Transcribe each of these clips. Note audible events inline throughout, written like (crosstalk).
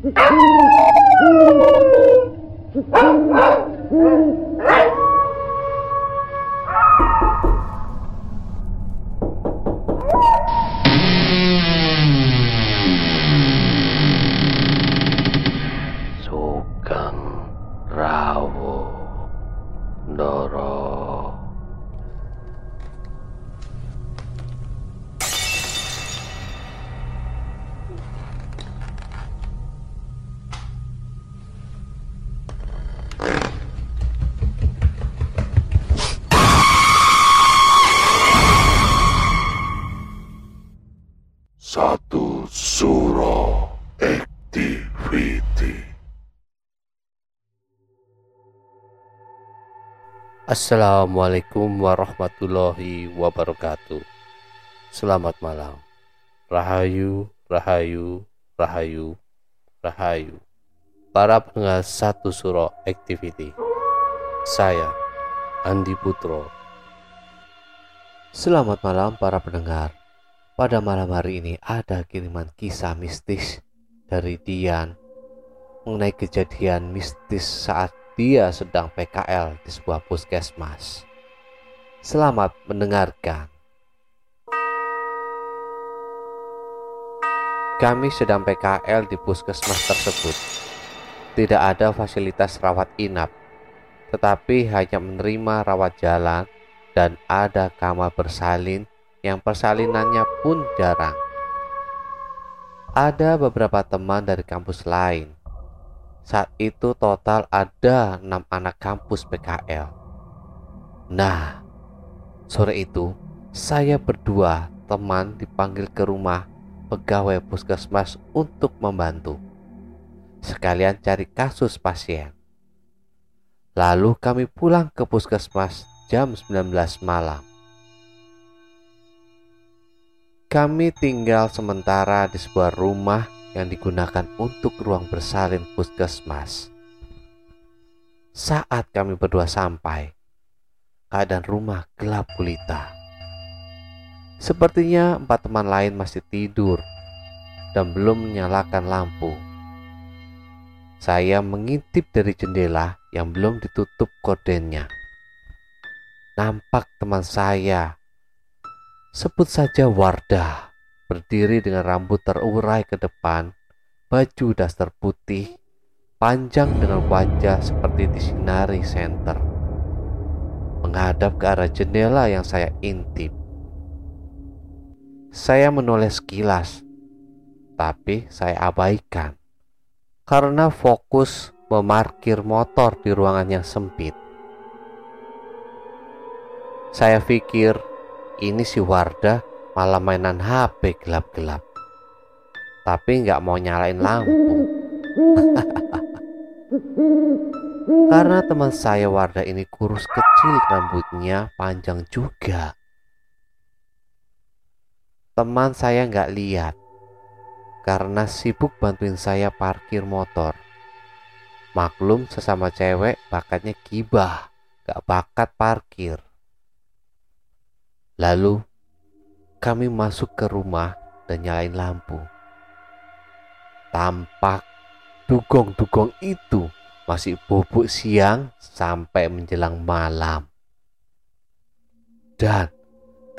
Sugeng Rawuh Ndara. Satu Suro Activity. Assalamualaikum warahmatullahi wabarakatuh. Selamat malam. Rahayu, Rahayu, Rahayu, Rahayu. Para pendengar Satu Suro Activity. Saya, Andi Putro. Selamat malam para pendengar pada malam hari ini ada kiriman kisah mistis dari Dian mengenai kejadian mistis saat dia sedang PKL di sebuah puskesmas. Selamat mendengarkan. Kami sedang PKL di puskesmas tersebut. Tidak ada fasilitas rawat inap, tetapi hanya menerima rawat jalan dan ada kamar bersalin yang persalinannya pun jarang. Ada beberapa teman dari kampus lain. Saat itu total ada enam anak kampus PKL. Nah, sore itu saya berdua teman dipanggil ke rumah pegawai puskesmas untuk membantu. Sekalian cari kasus pasien. Lalu kami pulang ke puskesmas jam 19 malam. Kami tinggal sementara di sebuah rumah yang digunakan untuk ruang bersalin puskesmas. Saat kami berdua sampai, keadaan rumah gelap gulita. Sepertinya empat teman lain masih tidur dan belum menyalakan lampu. Saya mengintip dari jendela yang belum ditutup kordennya. Nampak teman saya Sebut saja Wardah, berdiri dengan rambut terurai ke depan, baju daster putih, panjang dengan wajah seperti disinari senter. Menghadap ke arah jendela yang saya intip. Saya menoleh sekilas, tapi saya abaikan karena fokus memarkir motor di ruangan yang sempit. Saya pikir ini si Wardah malah mainan HP gelap-gelap. Tapi nggak mau nyalain lampu. (laughs) Karena teman saya Wardah ini kurus kecil rambutnya panjang juga. Teman saya nggak lihat karena sibuk bantuin saya parkir motor. Maklum sesama cewek bakatnya gibah, gak bakat parkir. Lalu kami masuk ke rumah dan nyalain lampu. Tampak dugong-dugong itu masih bubuk siang sampai menjelang malam. Dan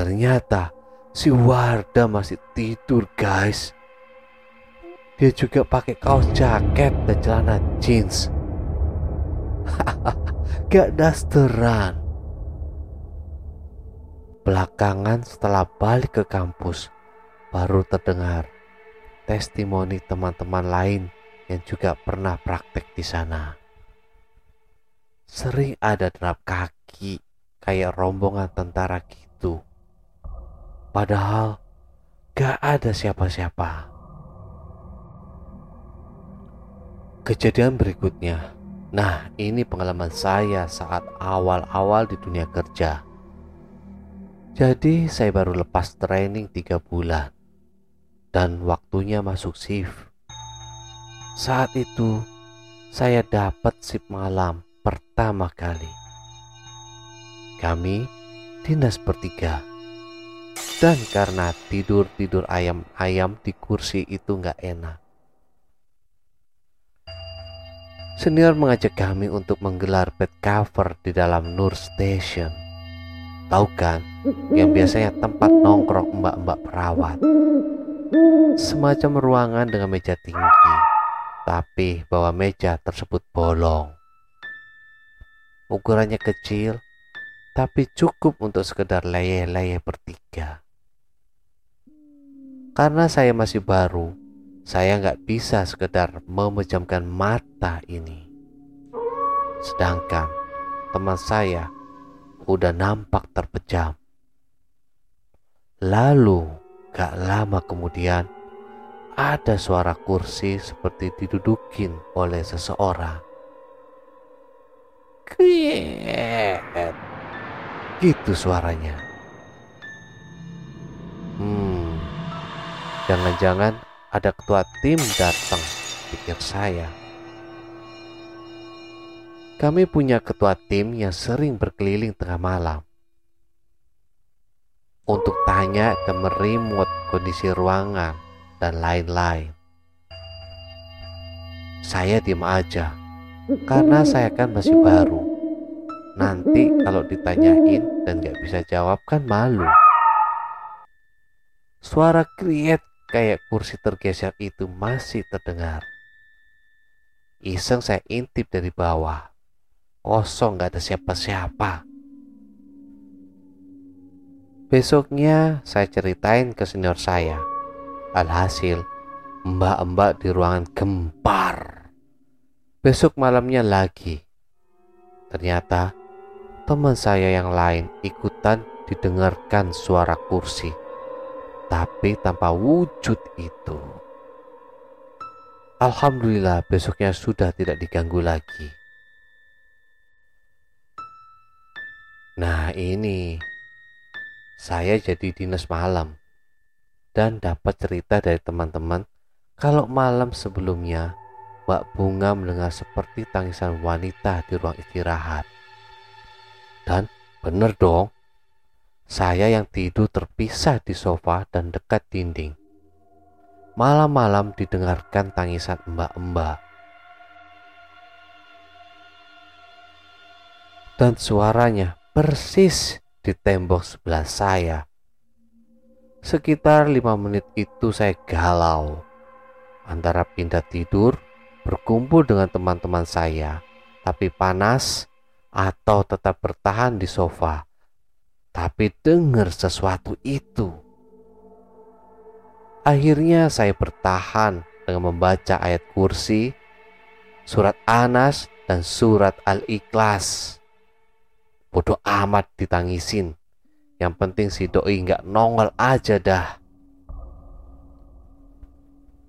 ternyata si Warda masih tidur guys. Dia juga pakai kaos jaket dan celana jeans. (laughs) Gak dasteran. Belakangan setelah balik ke kampus, baru terdengar testimoni teman-teman lain yang juga pernah praktek di sana. Sering ada derap kaki kayak rombongan tentara gitu. Padahal gak ada siapa-siapa. Kejadian berikutnya, nah ini pengalaman saya saat awal-awal di dunia kerja jadi saya baru lepas training tiga bulan dan waktunya masuk shift. Saat itu saya dapat shift malam pertama kali. Kami dinas bertiga. Dan karena tidur-tidur ayam-ayam di kursi itu nggak enak. Senior mengajak kami untuk menggelar bed cover di dalam Nur Station. Tahu kan, yang biasanya tempat nongkrong mbak-mbak perawat. Semacam ruangan dengan meja tinggi, tapi bawah meja tersebut bolong. Ukurannya kecil, tapi cukup untuk sekedar leye-leye bertiga. Karena saya masih baru, saya nggak bisa sekedar memejamkan mata ini. Sedangkan teman saya udah nampak terpejam. Lalu gak lama kemudian ada suara kursi seperti didudukin oleh seseorang. Kriet. Gitu suaranya. Hmm, jangan-jangan ada ketua tim datang, pikir saya. Kami punya ketua tim yang sering berkeliling tengah malam untuk tanya dan merimut kondisi ruangan dan lain-lain. Saya diam aja karena saya kan masih baru. Nanti kalau ditanyain dan gak bisa jawab kan malu. Suara kriet kayak kursi tergeser itu masih terdengar. Iseng saya intip dari bawah. Kosong gak ada siapa-siapa. Besoknya saya ceritain ke senior saya. Alhasil, mbak-mbak di ruangan gempar. Besok malamnya lagi. Ternyata teman saya yang lain ikutan didengarkan suara kursi tapi tanpa wujud itu. Alhamdulillah besoknya sudah tidak diganggu lagi. Nah ini, saya jadi dinas malam dan dapat cerita dari teman-teman kalau malam sebelumnya Mbak Bunga mendengar seperti tangisan wanita di ruang istirahat. Dan bener dong, saya yang tidur terpisah di sofa dan dekat dinding. Malam-malam didengarkan tangisan mbak-mbak. Dan suaranya persis di tembok sebelah saya. Sekitar lima menit itu saya galau. Antara pindah tidur, berkumpul dengan teman-teman saya, tapi panas, atau tetap bertahan di sofa tapi dengar sesuatu itu. Akhirnya saya bertahan dengan membaca ayat kursi, surat Anas, dan surat Al-Ikhlas. Bodoh amat ditangisin. Yang penting si doi nggak nongol aja dah.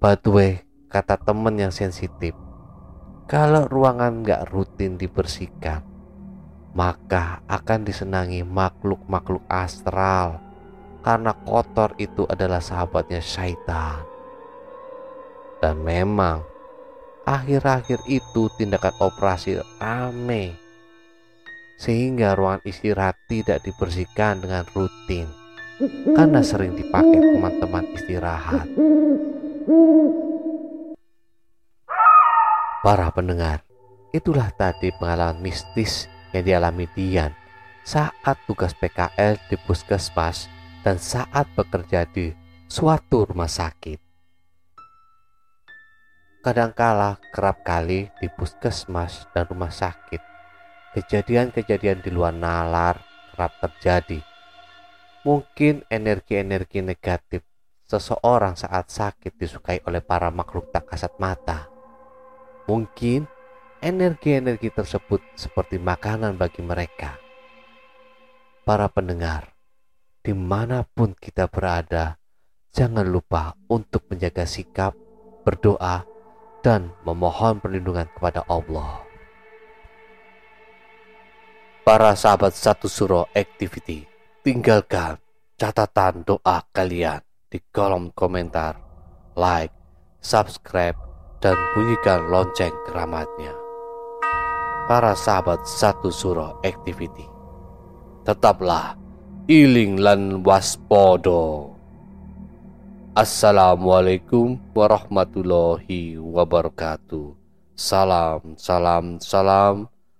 Way, kata temen yang sensitif, kalau ruangan nggak rutin dibersihkan, maka akan disenangi makhluk-makhluk astral karena kotor itu adalah sahabatnya syaitan. Dan memang akhir-akhir itu tindakan operasi rame sehingga ruangan istirahat tidak dibersihkan dengan rutin karena sering dipakai teman-teman istirahat. Para pendengar, itulah tadi pengalaman mistis yang dialami Dian saat tugas PKL di puskesmas dan saat bekerja di suatu rumah sakit. Kadangkala kerap kali di puskesmas dan rumah sakit, kejadian-kejadian di luar nalar kerap terjadi. Mungkin energi-energi negatif seseorang saat sakit disukai oleh para makhluk tak kasat mata. Mungkin energi-energi tersebut seperti makanan bagi mereka. Para pendengar, di mana pun kita berada, jangan lupa untuk menjaga sikap, berdoa, dan memohon perlindungan kepada Allah. Para sahabat satu suro activity, tinggalkan catatan doa kalian di kolom komentar, like, subscribe, dan bunyikan lonceng keramatnya para sahabat satu surah activity. Tetaplah iling lan waspodo. Assalamualaikum warahmatullahi wabarakatuh. Salam, salam, salam.